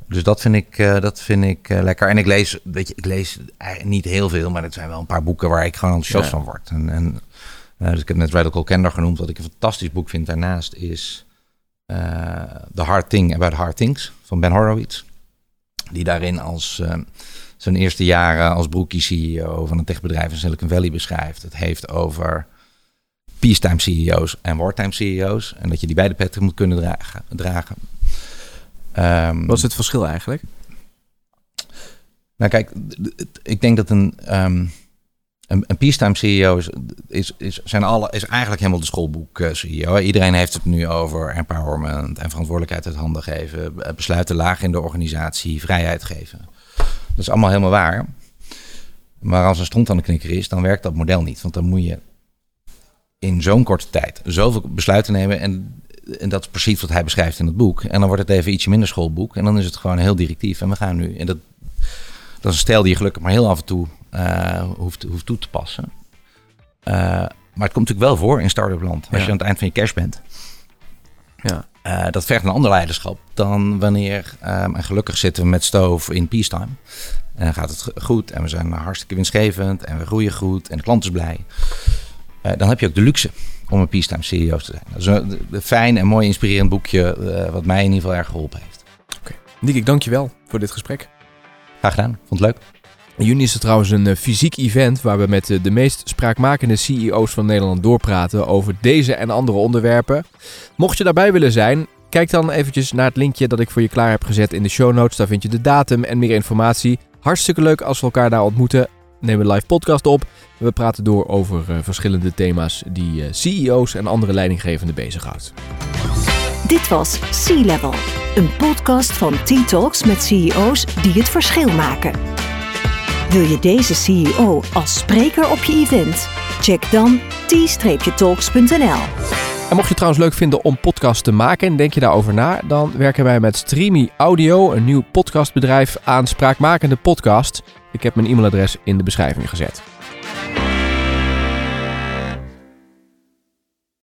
Dus dat vind ik, uh, dat vind ik uh, lekker. En ik lees, weet je, ik lees niet heel veel, maar het zijn wel een paar boeken waar ik gewoon enthousiast ja. van word. En, en uh, dus ik heb net Radical Candor genoemd. Wat ik een fantastisch boek vind daarnaast is The Hard Thing About Hard Things van Ben Horowitz. Die daarin als zijn eerste jaren als broekie CEO van een techbedrijf in Silicon Valley beschrijft. Het heeft over peacetime CEO's en wartime CEO's. En dat je die beide petten moet kunnen dragen. dragen. Um, Wat is het verschil eigenlijk? Nou kijk, ik denk dat een, um, een, een peacetime CEO is, is, is, zijn alle, is eigenlijk helemaal de schoolboek CEO. Iedereen heeft het nu over empowerment en verantwoordelijkheid uit handen geven. Besluiten laag in de organisatie, vrijheid geven. Dat is allemaal helemaal waar. Maar als een stront aan de knikker is, dan werkt dat model niet. Want dan moet je in zo'n korte tijd zoveel besluiten nemen. En, en dat is precies wat hij beschrijft in het boek. En dan wordt het even ietsje minder schoolboek. En dan is het gewoon heel directief. En we gaan nu. En dat, dat is een stijl die je gelukkig maar heel af en toe uh, hoeft, hoeft toe te passen. Uh, maar het komt natuurlijk wel voor in start-up land. Als ja. je aan het eind van je cash bent. Ja. Dat vergt een ander leiderschap dan wanneer, ehm, en gelukkig zitten we met Stoof in peacetime. En dan gaat het goed en we zijn hartstikke winstgevend en we groeien goed en de klant is blij. dan heb je ook de luxe om een peacetime CEO te zijn. Dat is een, fijn en mooi inspirerend boekje wat mij in ieder geval erg geholpen heeft. Oké, Nick, ik dank je wel voor dit gesprek. Graag gedaan, vond het leuk. Juni is er trouwens een eh, fysiek event waar we met eh, de meest spraakmakende CEO's van Nederland doorpraten over deze en andere onderwerpen. Mocht je daarbij willen zijn, kijk dan eventjes naar het linkje dat ik voor je klaar heb gezet in de show notes. Daar vind je de datum en meer informatie. Hartstikke leuk als we elkaar daar ontmoeten. Neem een live podcast op. We praten door over uh, verschillende thema's die CEO's en andere leidinggevenden bezighoudt. Dit was C-Level, een podcast van T-Talks met CEO's die het verschil maken. Wil je deze CEO als spreker op je event? Check dan t-talks.nl. En mocht je het trouwens leuk vinden om podcast te maken en denk je daarover na, dan werken wij met Streamy Audio, een nieuw podcastbedrijf aan spraakmakende podcast. Ik heb mijn e-mailadres in de beschrijving gezet.